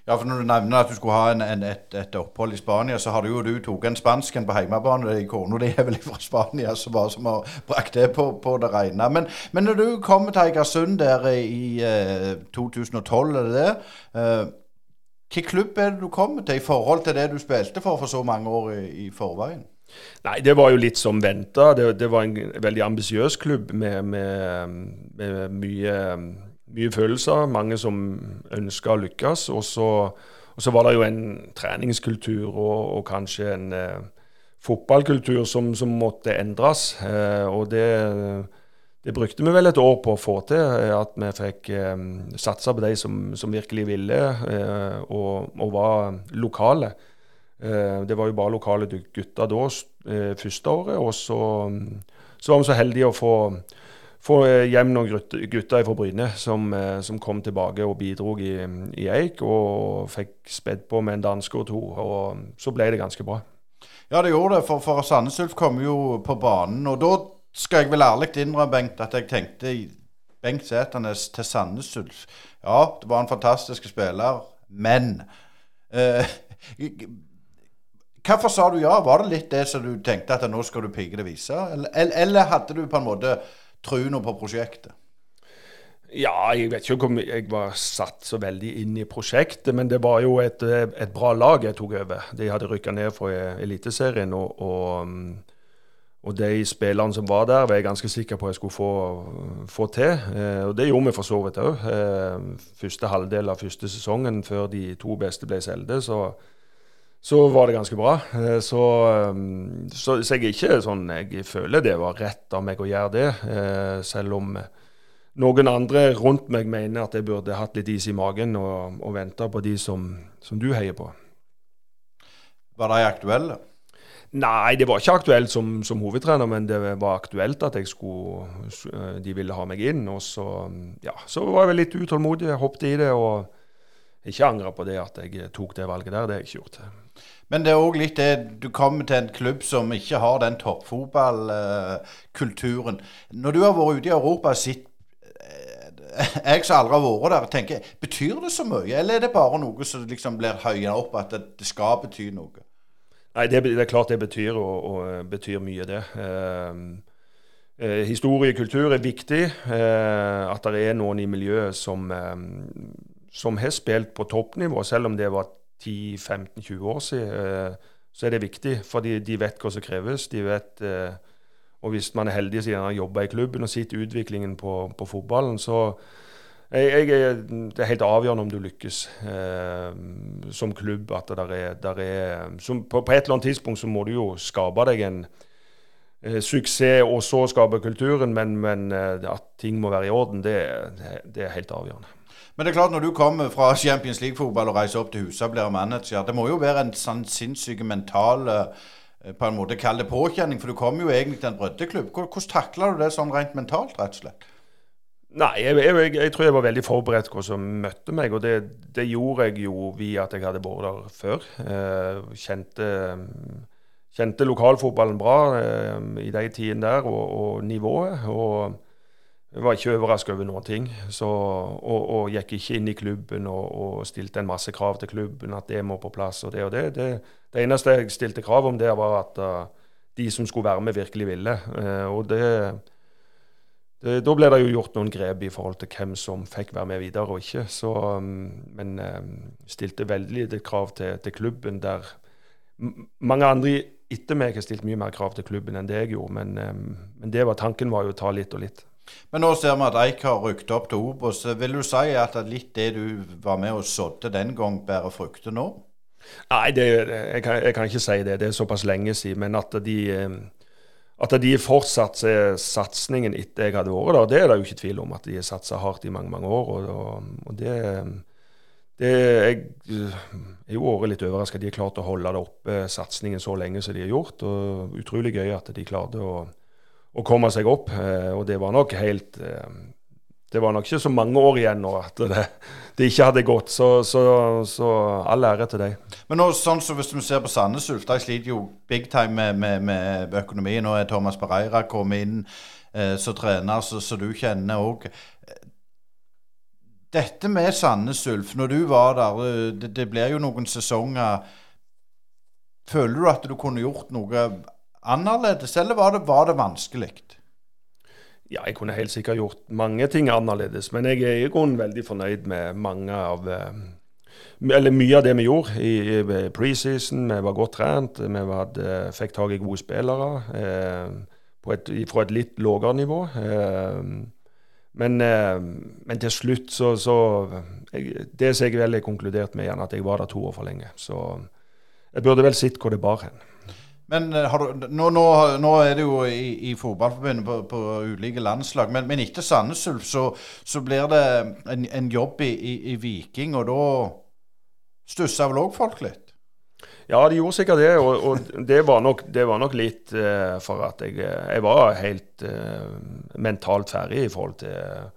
Ja, for Når du nevner at du skulle ha en, en, et, et opphold i Spania, så har du jo du tok en spansken på hjemmebane. Kona di er vel fra Spania, så bare som har brakt det på, på det rene. Men, men når du kommer til Eigersund der i eh, 2012, er det det? Eh, Hvilken klubb er det du kommer til i forhold til det du spilte for for så mange år i, i forveien? Nei, det var jo litt som venta. Det, det var en veldig ambisiøs klubb med, med, med mye, mye følelser. Mange som ønska å lykkes. Og så, var det jo en treningskultur og, og kanskje en eh, fotballkultur som, som måtte endres. Eh, og det, det brukte vi vel et år på å få til. eh, At vi fikk eh, satsa på de som, som virkelig ville, eh, og, og var lokale. Eh, Det var jo bare lokale gutter da, eh, første året. Og så, mm, så var vi så heldige å få, få eh, hjem noen gutter fra Bryne som, som kom tilbake og bidro i, i Eik. Og fikk spedd på med en danske og to. Og så ble det ganske bra. Ja, det gjorde det, for, for Sandnes Ulf kom jo på banen. Og da skal jeg vel ærlig innrømme, Bengt, at jeg tenkte Bengt Sæternes til Sandnes Ulf. Ja, det var en fantastisk spiller, men eh, Hvorfor sa du ja? Var det litt det som du tenkte at nå skal du pigge det vise? Eller, eller, hadde du på en måte troen på prosjektet? Ja, jeg vet ikke om jeg var satt så veldig inn i prosjektet, men det var jo et, et bra lag jeg tok over. De hadde rykka ned fra Eliteserien, og, og, og de spillerne som var der, var jeg ganske sikker på jeg skulle få, få til. Eh, og det gjorde vi for så vidt òg. Eh, første halvdel av første sesongen, før de to beste ble solgt, så, så var det ganske bra. Eh, Så, um, så, så jeg er ikke sånn Jeg føler det var rett av meg å gjøre det, eh, selv om noen andre rundt meg mener at jeg burde hatt litt is i magen og, og venta på de som, som du heier på. Var de aktuelle? Nei, det var ikke aktuelt som, som hovedtrener, men det var aktuelt at jeg skulle, de ville ha meg inn. Og så, ja, så var jeg vel litt utålmodig, hoppet i det og ikke angra på det at jeg tok det valget der. Det har jeg ikke gjort. Men det er òg litt det Du kommer til en klubb som ikke har den toppfotballkulturen. Når du har vært ute i Europa og sett eh, Jeg som aldri har vært der, tenker Betyr det så mye, eller er det bare noe som liksom blir høyere opp, at det, skal bety noe? Nei, det, det er klart det betyr, og, og betyr mye, det. Eh, eh, historie og kultur er viktig. Eh, at det er noen i miljøet som, eh, som har spilt på toppnivå, selv om det var 10-15-20 år siden. Eh, så er det viktig, fordi de vet hva som kreves. de vet... Eh, og hvis man er heldig siden har jobba i klubben og sett utviklingen på, på fotballen, så jeg, jeg, det er helt avgjørende om du lykkes eh, som klubb. at der er, der er som, på, på, et eller annet tidspunkt så må du jo skape deg en eh, suksess, og så skape kulturen. Men, men eh, at ting må være i orden, det, det, er helt avgjørende. Men det er klart når du kommer fra Champions League-fotball og reiser opp til huset og blir manager, det må jo være en sånn sinnssyk mental eh, på en måte kall det påkjenning, for du kommer jo egentlig til en brødteklubb. Hvordan takler du det sånn rent mentalt, rett og slett? Nei, jeg, jeg, jeg, tror jeg var veldig forberedt på hva som møtte meg. Og det, det, gjorde jeg jo via at jeg hadde vært der før. Eh, kjente, kjente, lokalfotballen bra eh, i de tidene der, og, og, nivået. Og var ikke overraska over noen ting. Så, og, og, gikk ikke inn i klubben og, og, stilte en masse krav til klubben, at det må på plass og det og det. Det, det eneste jeg stilte krav om det var at uh, de som skulle være med, virkelig ville. Uh, og det det, da ble det jo gjort noen grep i forhold til hvem som fikk være med videre og ikke. Så, um, men um, stilte veldig lite krav til, til, klubben, der mange andre etter meg har stilt mye mer krav til klubben enn det jeg gjorde. Men, um, men det var tanken var jo å ta litt og litt. Men nå ser vi at Eik har rykket opp til Obos. Vil du si at litt det du var med og sådde den gang, bærer frukter nå? Nei, det, jeg, kan, jeg, kan, ikke si det. Det er såpass lenge siden. Men at de at de fortsatte satsingen etter jeg hadde vært der, det er det jo ikke tvil om. At de har satsa hardt i mange mange år. Og, og det, det Jeg er jo året litt overraska. De har klart å holde det oppe, satsingen så lenge som de har gjort. og Utrolig gøy at de klarte å, å komme seg opp. Eh, og det var nok helt eh, det var nok ikke så mange år igjen nå at det, det ikke hadde gått. Så, så, så, all ære til deg. Men nå, sånn så hvis vi ser på Sandnes Ulf, de sliter jo big time med, med, med økonomien. Nå er Thomas Pereira kommet inn eh, som trener, så, så, du kjenner òg. Dette med Sandnes Ulf, når du var der, eh, det, det blir jo noen sesonger. Føler du at du kunne gjort noe annerledes, eller var det, det vanskelig? Ja, jeg kunne helt sikkert gjort mange ting annerledes, men jeg er i grunnen veldig fornøyd med mange av eh, Eller mye av det vi gjorde i, i preseason. Vi var godt trent, vi hadde, fikk tak i gode spillere eh, et, fra et litt lavere nivå. Eh, men, eh, men, til slutt så, så jeg, Det som jeg vel har konkludert med igjen, at jeg var der to år for lenge. Så jeg burde vel sett hvor det bar hen. Men eh, du, nå, nå, nå, er det jo i, i fotballforbundet på, på, ulike landslag, men, men etter Sandnes Ulf så, så, blir det en, en jobb i, i, i, Viking, og da stusser vel òg folk litt? Ja, de gjorde sikkert det, og, og det, var nok, det, var nok, litt uh, for at jeg, jeg var helt uh, mentalt ferdig i forhold til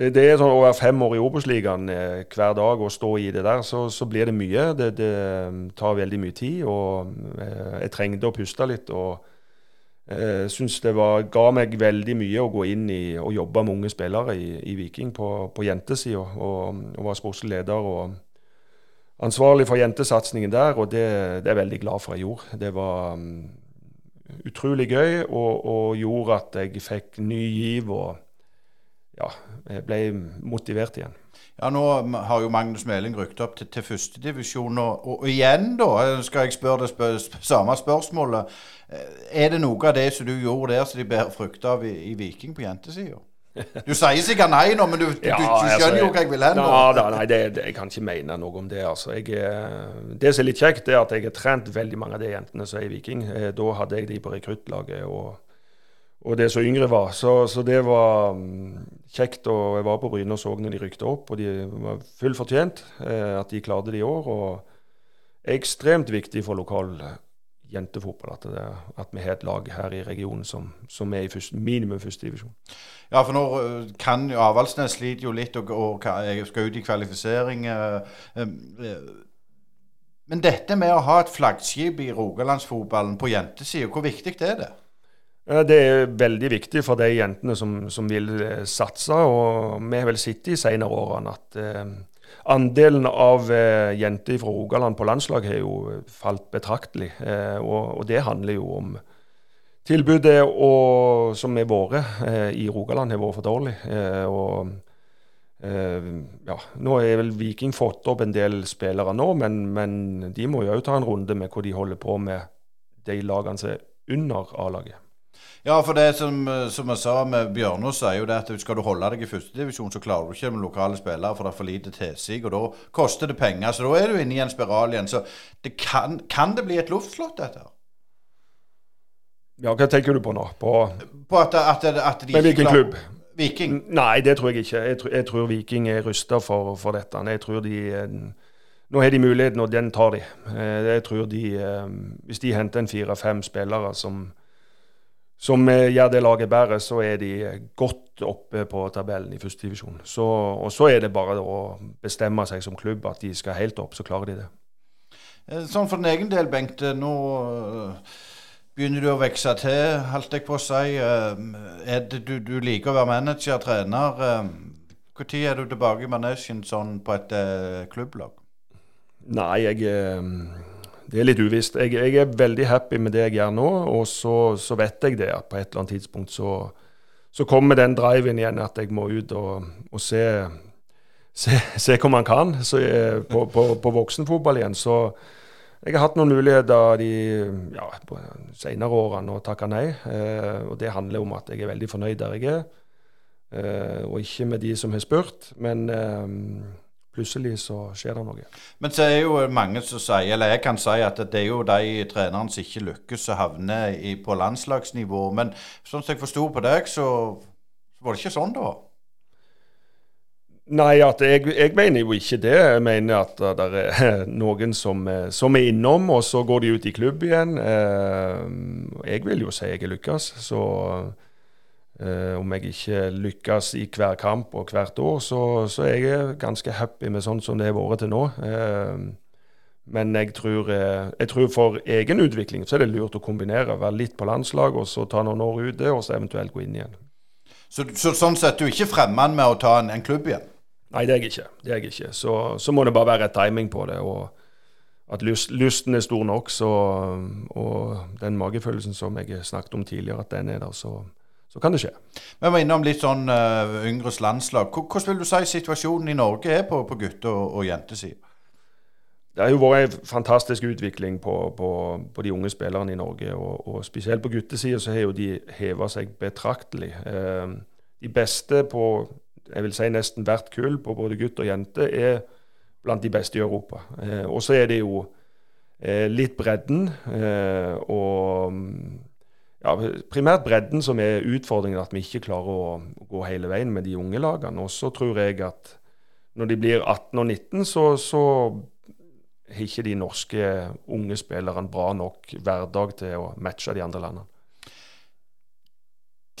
det er sånn Å være fem år i Obos-ligaen eh, hver dag og stå i det der, så, så blir det mye. Det, det, um, tar veldig mye tid. og eh, Jeg trengte å puste litt. og jeg eh, syns det var, ga meg veldig mye å gå inn i og jobbe med unge spillere i, i Viking på, på jentesida. Og, og var sportslig leder og ansvarlig for jentesatsingen der, og det, det, er jeg veldig glad for jeg gjorde. Det var um, utrolig gøy og, og, gjorde at jeg fikk ny giv. og ja, ble motivert igjen. Ja, Nå har jo Magnus Meling rykket opp til, til førstedivisjon. Og, og, og igjen, da, skal jeg spørre det spør, samme spørsmålet. Eh, er det noe av det som du gjorde der som de bærer frukt av i, i Viking på jentesida? Du sier sikkert nei nå, men du, ja, du, du skjønner altså, jo hva jeg vil hen. Ja, nei, det, det, jeg kan ikke mene noe om det. altså. Jeg, eh, det som er litt kjekt, er at jeg har trent veldig mange av de jentene som er i Viking. Eh, da hadde jeg de på rekruttlaget. og og det som yngre var. Så, så, det var um, kjekt. og Jeg var på Bryne og så når de rykte opp, og de var fullt fortjent eh, at de klarte det i år. og Ekstremt viktig for lokal eh, jentefotball at, det, at, vi har et lag her i regionen som, som er i første, minimum førstedivisjon. Ja, for nå eh, kan jo Avaldsnes sliter jo litt og, og, skal ut i kvalifisering. Men dette med å ha et flaggskip i rogalandsfotballen på jentesida, hvor viktig er det? Det er veldig viktig for de jentene som, som vil eh, satse. og Vi har vel sett i senere årene at eh, andelen av eh, jenter fra Rogaland på landslag har jo falt betraktelig. Eh, og, og, det handler jo om tilbudet og, som har vært eh, i Rogaland, har vært for dårlig. Eh, og eh, ja, Nå har vel Viking fått opp en del spillere nå, men, men de må jo òg ta en runde med hva de holder på med de lagene som er under A-laget. Ja, for det som, som jeg sa med Bjørnås, er jo det at skal du holde deg i førstedivisjon, så klarer du ikke med lokale spillere, for det er for lite tilsig. Og da koster det penger. Så da er du inne i en spiral igjen. Så det kan, kan det bli et luftslott, dette? her? Ja, hva tenker du på nå? På, På at, at, at de med hvilken klarer- klubb? Viking. Nei, det tror jeg ikke. Jeg, tror- jeg tror Viking er rusta for, for dette. Jeg tror de eh, Nå har de muligheten, og den tar de. Eh, Jeg tror de eh, Hvis de henter en fire-fem spillere som, som eh, gjør det laget bedre, så er de eh, godt oppe på tabellen i første divisjon. Så, og så er det bare å bestemme seg som klubb at de skal helt opp, så klarer de det. Eh, Sånn for din egen del, Bengt. eh, Nå eh, begynner du å vokse til, holdt jeg på å si. Eh, det, du, du liker å være manager, trener. Når er du tilbake i manesjen sånn på et eh, klubblag? Nei, jeg eh, Det er litt uvisst. Jeg, jeg er veldig happy med det jeg gjør nå, og så, så vet jeg det at på et eller annet tidspunkt så, så kommer den driven igjen at jeg må ut og, og se, se, se hva man kan så, eh, på, på, på voksenfotball igjen. Så jeg har hatt noen muligheter de ja, senere årene å takke nei. Eh, og det handler om at jeg er veldig fornøyd der jeg er, eh, og ikke med de som har spurt. Men eh, plutselig så skjer det noe. Men så er jo mange som sier, eller jeg kan si, at det er jo de trenerne som ikke lykkes å havne i, på landslagsnivå. Men sånn som jeg forsto på deg, så, var det ikke sånn da? Nei, jeg, jeg mener jo ikke det. Jeg mener at det er noen som, eh, som er innom, og så går de ut i klubb igjen. Eh, Jeg vil jo si jeg har lykkes. Så eh, om jeg ikke lykkes i hver kamp og hvert år, så, så er jeg ganske happy med sånn som det har vært til nå. Eh, Men jeg tror, eh, jeg tror for egen utvikling så er det lurt å kombinere. Være litt på landslag, og så ta noen år ute, og så eventuelt gå inn igjen. Så, så sånn sett du er ikke fremmed med å ta en, en klubb igjen? Nei, det er jeg ikke. Det er jeg ikke. Så, så må det bare være et timing på det, og at lyst, lysten er stor nok. Så, og den magefølelsen som jeg snakket om tidligere, at den er der, så, så kan det skje. Vi var innom litt sånn uh, yngres landslag. Hvor- Hvordan vil du si situasjonen i Norge er på, på gutte- og, og jentesida? Det har jo vært en fantastisk utvikling på, på, på de unge spillerne i Norge. Og, og spesielt på guttesida så har jo de heva seg betraktelig. Eh, de beste på jeg vil si nesten hvert kull på både gutt og jente er blant de beste i Europa. Eh, og så er det jo eh, litt bredden, eh, og ja, primært bredden som er utfordringen, at vi ikke klarer å gå hele veien med de unge lagene. Og så tror jeg at når de blir 18 og 19, så, så har ikke de norske unge spillerne bra nok hverdag til å matche de andre landene.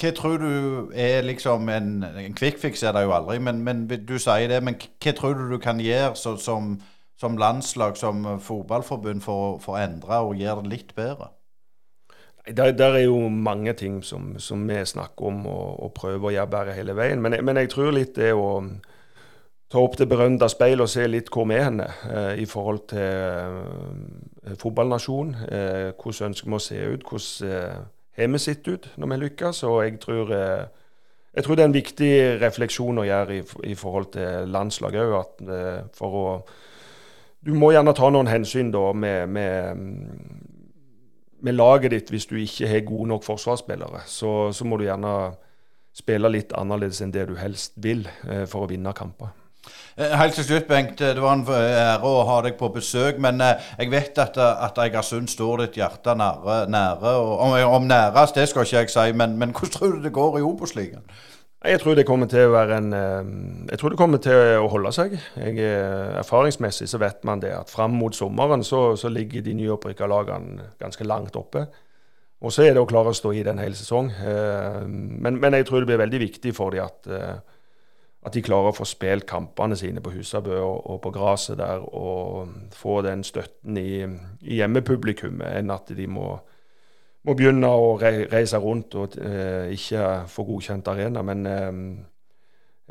Hva tror du er liksom en, en quickfix er det jo aldri, men, men du sier det. Men hva tror du du kan gjøre så, som, som landslag, som fotballforbund, for, for å endre og gjøre det litt bedre? Der, der er jo mange ting som, som vi snakker om og, og prøver å gjøre bedre hele veien. Men, men jeg tror litt det å ta opp det berømte speilet og se litt hvor vi er henne eh, i forhold til eh, fotballnasjon. Eh, hvordan ønsker vi å se ut? Hvordan eh, har vi sett ut når vi lykkes? Og jeg tror, eh, jeg tror det er en viktig refleksjon å gjøre i, i forhold til landslaget òg. At eh, for å Du må gjerne ta noen hensyn da med, med mm, med laget ditt, hvis du ikke har gode nok forsvarsspillere, så, så må du gjerne spille litt annerledes enn det du helst vil eh, for å vinne kamper. Eh, Helt til slutt, Bengt. eh, Det var en ære å ha deg på besøk. Men jeg vet at, at Egersund står ditt hjerte nære. nære og, om, om nærest, det skal ikke jeg si, men, men hvordan tror du det går i Obos-ligaen? Jeg tror det kommer til å være en eh, Jeg tror det kommer til å holde seg. Jeg, eh, erfaringsmessig så vet man det at fram mot sommeren så, så ligger de nyopprykka lagene ganske langt oppe. Og så er det å klare å stå i den hele sesong. Eh, Men, men jeg tror det blir veldig viktig for dem at, at de klarer å få spilt kampene sine på Husabø og, og på gresset der, og få den støtten i, i hjemmepublikummet, enn at de må må begynne å re reise rundt og eh, ikke få godkjent arena. Men eh,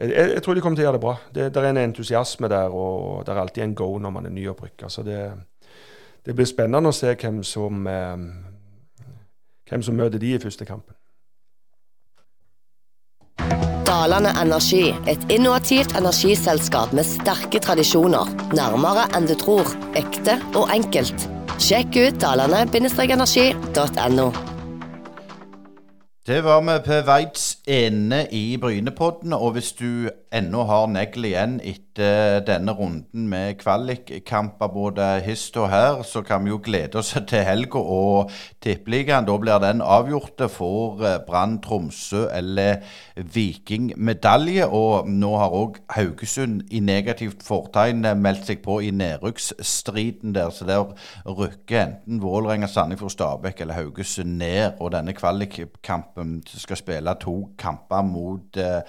jeg, jeg tror de kommer til å gjøre det bra. Det er en entusiasme der, og det er alltid en go når man er nyopprykka. Så det, det blir spennende å se hvem som, eh, hvem som møter de i første kampen. Dalane Energi, et innovativt energiselskap med sterke tradisjoner. Nærmere enn du tror. Ekte og enkelt. Sjekk ut dalane-energi.no. Det var vi på veits ende i Brynepodden, og hvis du ennå har negl igjen etter denne runden med kvalikkamper både hist og her, så kan vi jo glede oss til helga og tippeligaen. Da blir den avgjort. Får eh, Brann Tromsø eller Viking medalje? Og nå har òg Haugesund i negativt fortegn meldt seg på i nedrykksstriden der. Så der rykker enten Vålerenga, Sandefjord, Stabæk eller Haugesund ned. Og denne kvalikkampen skal spille to kamper mot eh,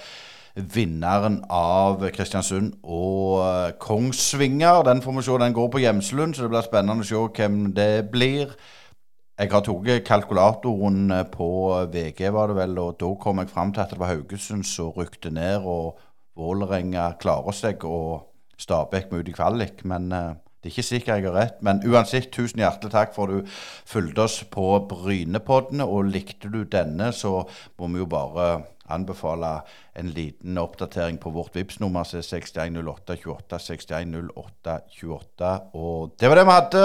vinneren av Kristiansund og eh, Kongsvinger. Den får vi se, den går på Gjemslund, så det blir spennende å se hvem det blir. Jeg har tatt kalkulatoren eh, på VG, var det vel, og da kom jeg fram til at det var Haugesund som rykte ned, og Vålerenga klarer seg, og Stabæk må ut i kvalik. Men det er ikke sikkert jeg har rett. Men uansett, tusen hjertelig takk for at du fulgte oss på Brynepoddene. Og likte du denne, så må vi jo bare anbefale en liten oppdatering på vårt VIPS nummer som er 610828 610828. Og det var det vi hadde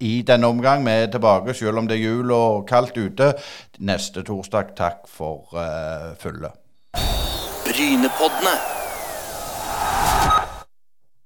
i denne omgang. Vi er tilbake selv om det er jul og kaldt ute neste torsdag. Takk for uh, følget. Brynepoddene.